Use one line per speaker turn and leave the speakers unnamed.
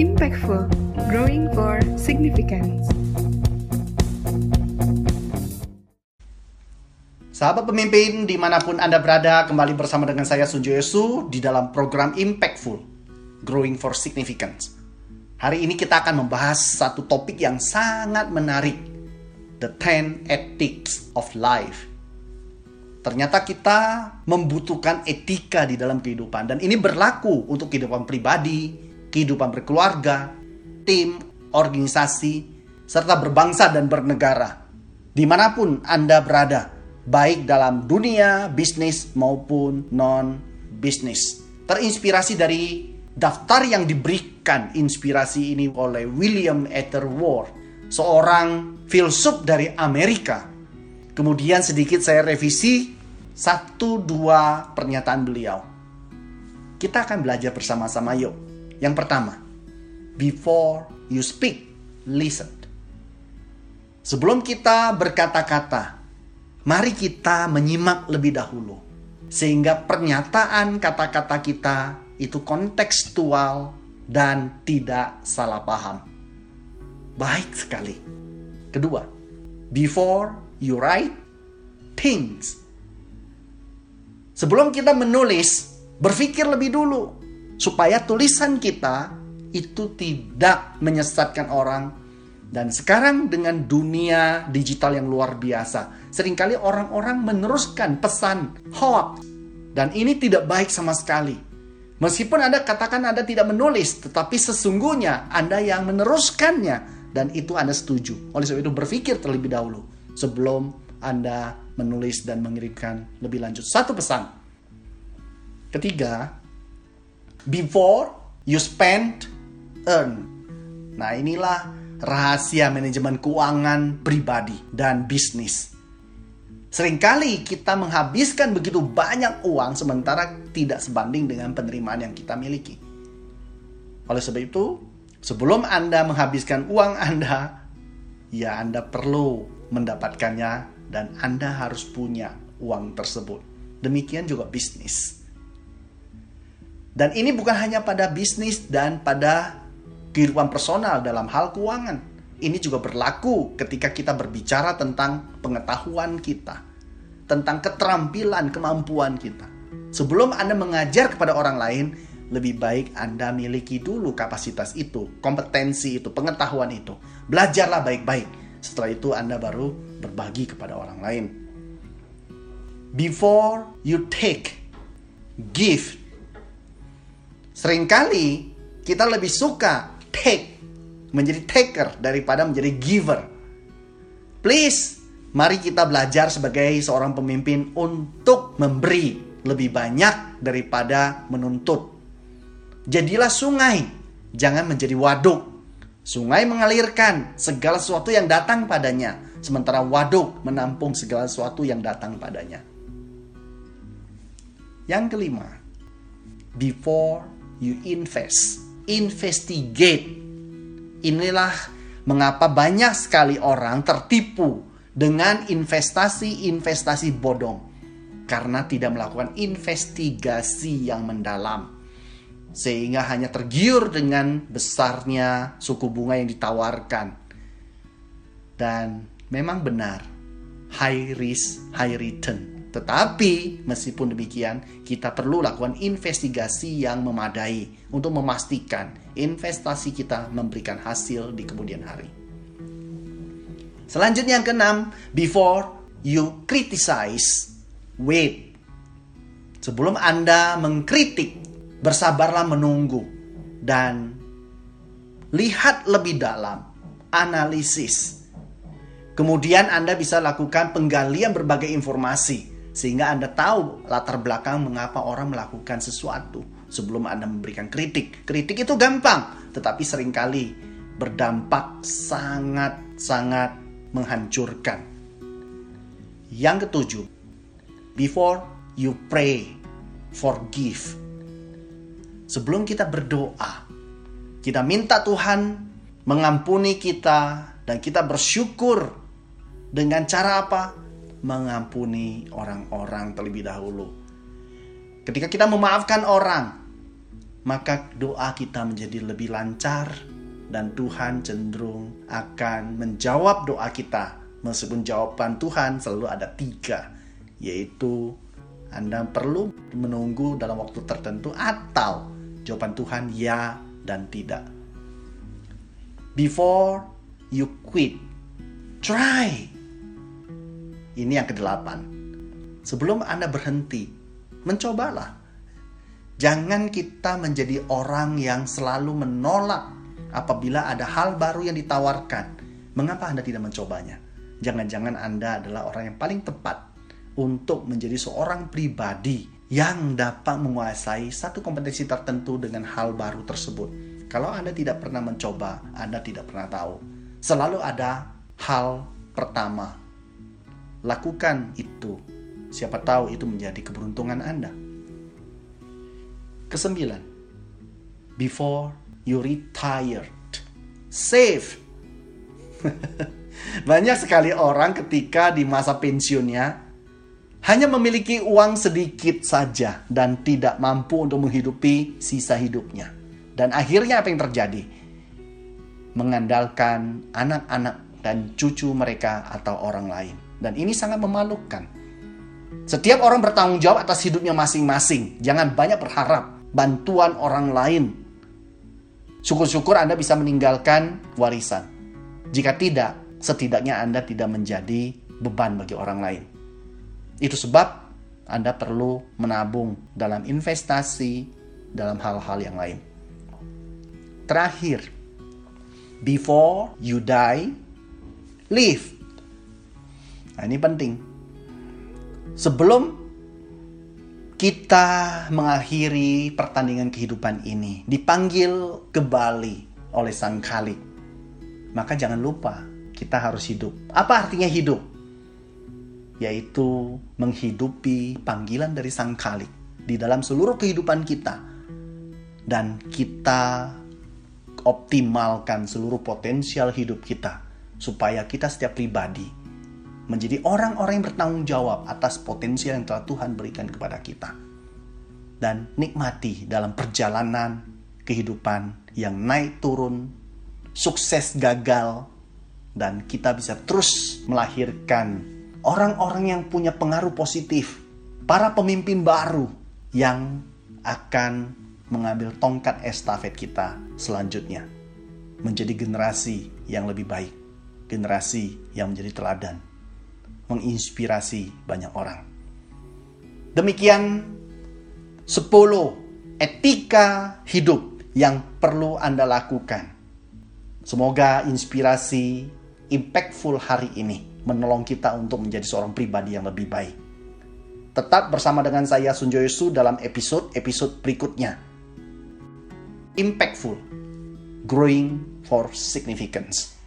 Impactful, growing for significance.
Sahabat pemimpin di mana pun Anda berada, kembali bersama dengan saya Sunjo Yesu di dalam program Impactful, Growing for Significance. Hari ini kita akan membahas satu topik yang sangat menarik, The Ten Ethics of Life. Ternyata kita membutuhkan etika di dalam kehidupan dan ini berlaku untuk kehidupan pribadi, kehidupan berkeluarga, tim, organisasi, serta berbangsa dan bernegara. Di mana pun Anda berada, baik dalam dunia bisnis maupun non-bisnis. Terinspirasi dari daftar yang diberikan inspirasi ini oleh William Etherward, seorang filsuf dari Amerika. Kemudian sedikit saya revisi satu dua pernyataan beliau. Kita akan belajar bersama-sama yuk. Yang pertama, before you speak, listen. Sebelum kita berkata-kata, mari kita menyimak lebih dahulu. Sehingga pernyataan kata-kata kita itu kontekstual dan tidak salah paham. Baik sekali. Kedua, before you write things. Sebelum kita menulis, berpikir lebih dulu supaya tulisan kita itu tidak menyesatkan orang dan sekarang dengan dunia digital yang luar biasa, sering kali orang-orang meneruskan pesan hoax dan ini tidak baik sama sekali. Meskipun Anda katakan Anda tidak menulis, tetapi sesungguhnya Anda yang meneruskannya dan itu Anda setuju. Oleh sebab itu berpikir terlebih dahulu sebelum Anda menulis dan mengirimkan lebih lanjut. Satu pesan. Ketiga, before you spend, earn. Nah inilah rahasia manajemen keuangan pribadi dan bisnis. Seringkali kita menghabiskan begitu banyak uang sementara tidak sebanding dengan penerimaan yang kita miliki. Oleh sebab itu, sebelum Anda menghabiskan uang Anda, ya Anda perlu mendapatkannya dan Anda harus punya uang tersebut. Demikian juga bisnis. Dan ini bukan hanya pada bisnis dan pada kehidupan personal dalam hal keuangan ini juga berlaku ketika kita berbicara tentang pengetahuan kita, tentang keterampilan, kemampuan kita. Sebelum Anda mengajar kepada orang lain, lebih baik Anda miliki dulu kapasitas itu, kompetensi itu, pengetahuan itu. Belajarlah baik-baik. Setelah itu Anda baru berbagi kepada orang lain. Before you take, give. Seringkali kita lebih suka take menjadi taker daripada menjadi giver. Please, mari kita belajar sebagai seorang pemimpin untuk memberi lebih banyak daripada menuntut. Jadilah sungai, jangan menjadi waduk. Sungai mengalirkan segala sesuatu yang datang padanya, sementara waduk menampung segala sesuatu yang datang padanya. Yang kelima, before you invest, investigate. Inilah mengapa banyak sekali orang tertipu dengan investasi-investasi bodong. Karena tidak melakukan investigasi yang mendalam. Sehingga hanya tergiur dengan besarnya suku bunga yang ditawarkan. Dan memang benar. High risk high return tetapi meskipun demikian, kita perlu lakukan investigasi yang memadai untuk memastikan investasi kita memberikan hasil di kemudian hari. Selanjutnya yang keenam, before you criticize, wait. Sebelum Anda mengkritik, bersabarlah menunggu dan lihat lebih dalam, analisis. Kemudian Anda bisa lakukan penggalian berbagai informasi sehingga Anda tahu latar belakang mengapa orang melakukan sesuatu sebelum Anda memberikan kritik. Kritik itu gampang, tetapi sering kali berdampak sangat-sangat menghancurkan. Yang ketujuh, before you pray, forgive. Sebelum kita berdoa, kita minta Tuhan mengampuni kita dan kita bersyukur dengan cara apa? Mengampuni orang-orang terlebih dahulu. Ketika kita memaafkan orang, maka doa kita menjadi lebih lancar dan Tuhan cenderung akan menjawab doa kita. Meskipun jawaban Tuhan selalu ada tiga, yaitu Anda perlu menunggu dalam waktu tertentu atau jawaban Tuhan ya dan tidak. Before you quit, try. Ini yang kedelapan. Sebelum Anda berhenti, mencobalah. Jangan kita menjadi orang yang selalu menolak apabila ada hal baru yang ditawarkan. Mengapa Anda tidak mencobanya? Jangan-jangan Anda adalah orang yang paling tepat untuk menjadi seorang pribadi yang dapat menguasai satu kompetensi tertentu dengan hal baru tersebut. Kalau Anda tidak pernah mencoba, Anda tidak pernah tahu. Selalu ada hal pertama. Lakukan itu. Siapa tahu itu menjadi keberuntungan Anda. Kesembilan, before you retired, save. Banyak sekali orang ketika di masa pensiunnya hanya memiliki uang sedikit saja dan tidak mampu untuk menghidupi sisa hidupnya. Dan akhirnya apa yang terjadi? Mengandalkan anak-anak dan cucu mereka atau orang lain. Dan ini sangat memalukan. Setiap orang bertanggung jawab atas hidupnya masing-masing. Jangan banyak berharap bantuan orang lain. Syukur-syukur Anda bisa meninggalkan warisan. Jika tidak, setidaknya Anda tidak menjadi beban bagi orang lain. Itu sebab Anda perlu menabung dalam investasi, dalam hal-hal yang lain. Terakhir, before you die, live. Nah, ini penting. Sebelum kita mengakhiri pertandingan kehidupan ini, dipanggil ke Bali oleh Sang Khalik, maka jangan lupa kita harus hidup. Apa artinya hidup? Yaitu menghidupi panggilan dari Sang Khalik di dalam seluruh kehidupan kita. Dan kita optimalkan seluruh potensial hidup kita supaya kita setiap pribadi menjadi orang-orang yang bertanggung jawab atas potensial yang telah Tuhan berikan kepada kita. Dan nikmati dalam perjalanan kehidupan yang naik turun, sukses gagal, dan kita bisa terus melahirkan orang-orang yang punya pengaruh positif, para pemimpin baru yang akan mengambil tongkat estafet kita selanjutnya menjadi generasi yang lebih baik, generasi yang menjadi teladan menginspirasi banyak orang. Demikian 10 etika hidup yang perlu Anda lakukan. Semoga inspirasi impactful hari ini menolong kita untuk menjadi seorang pribadi yang lebih baik. Tetap bersama dengan saya Sunjo Yesu dalam episode-episode berikutnya. Impactful, growing for significance.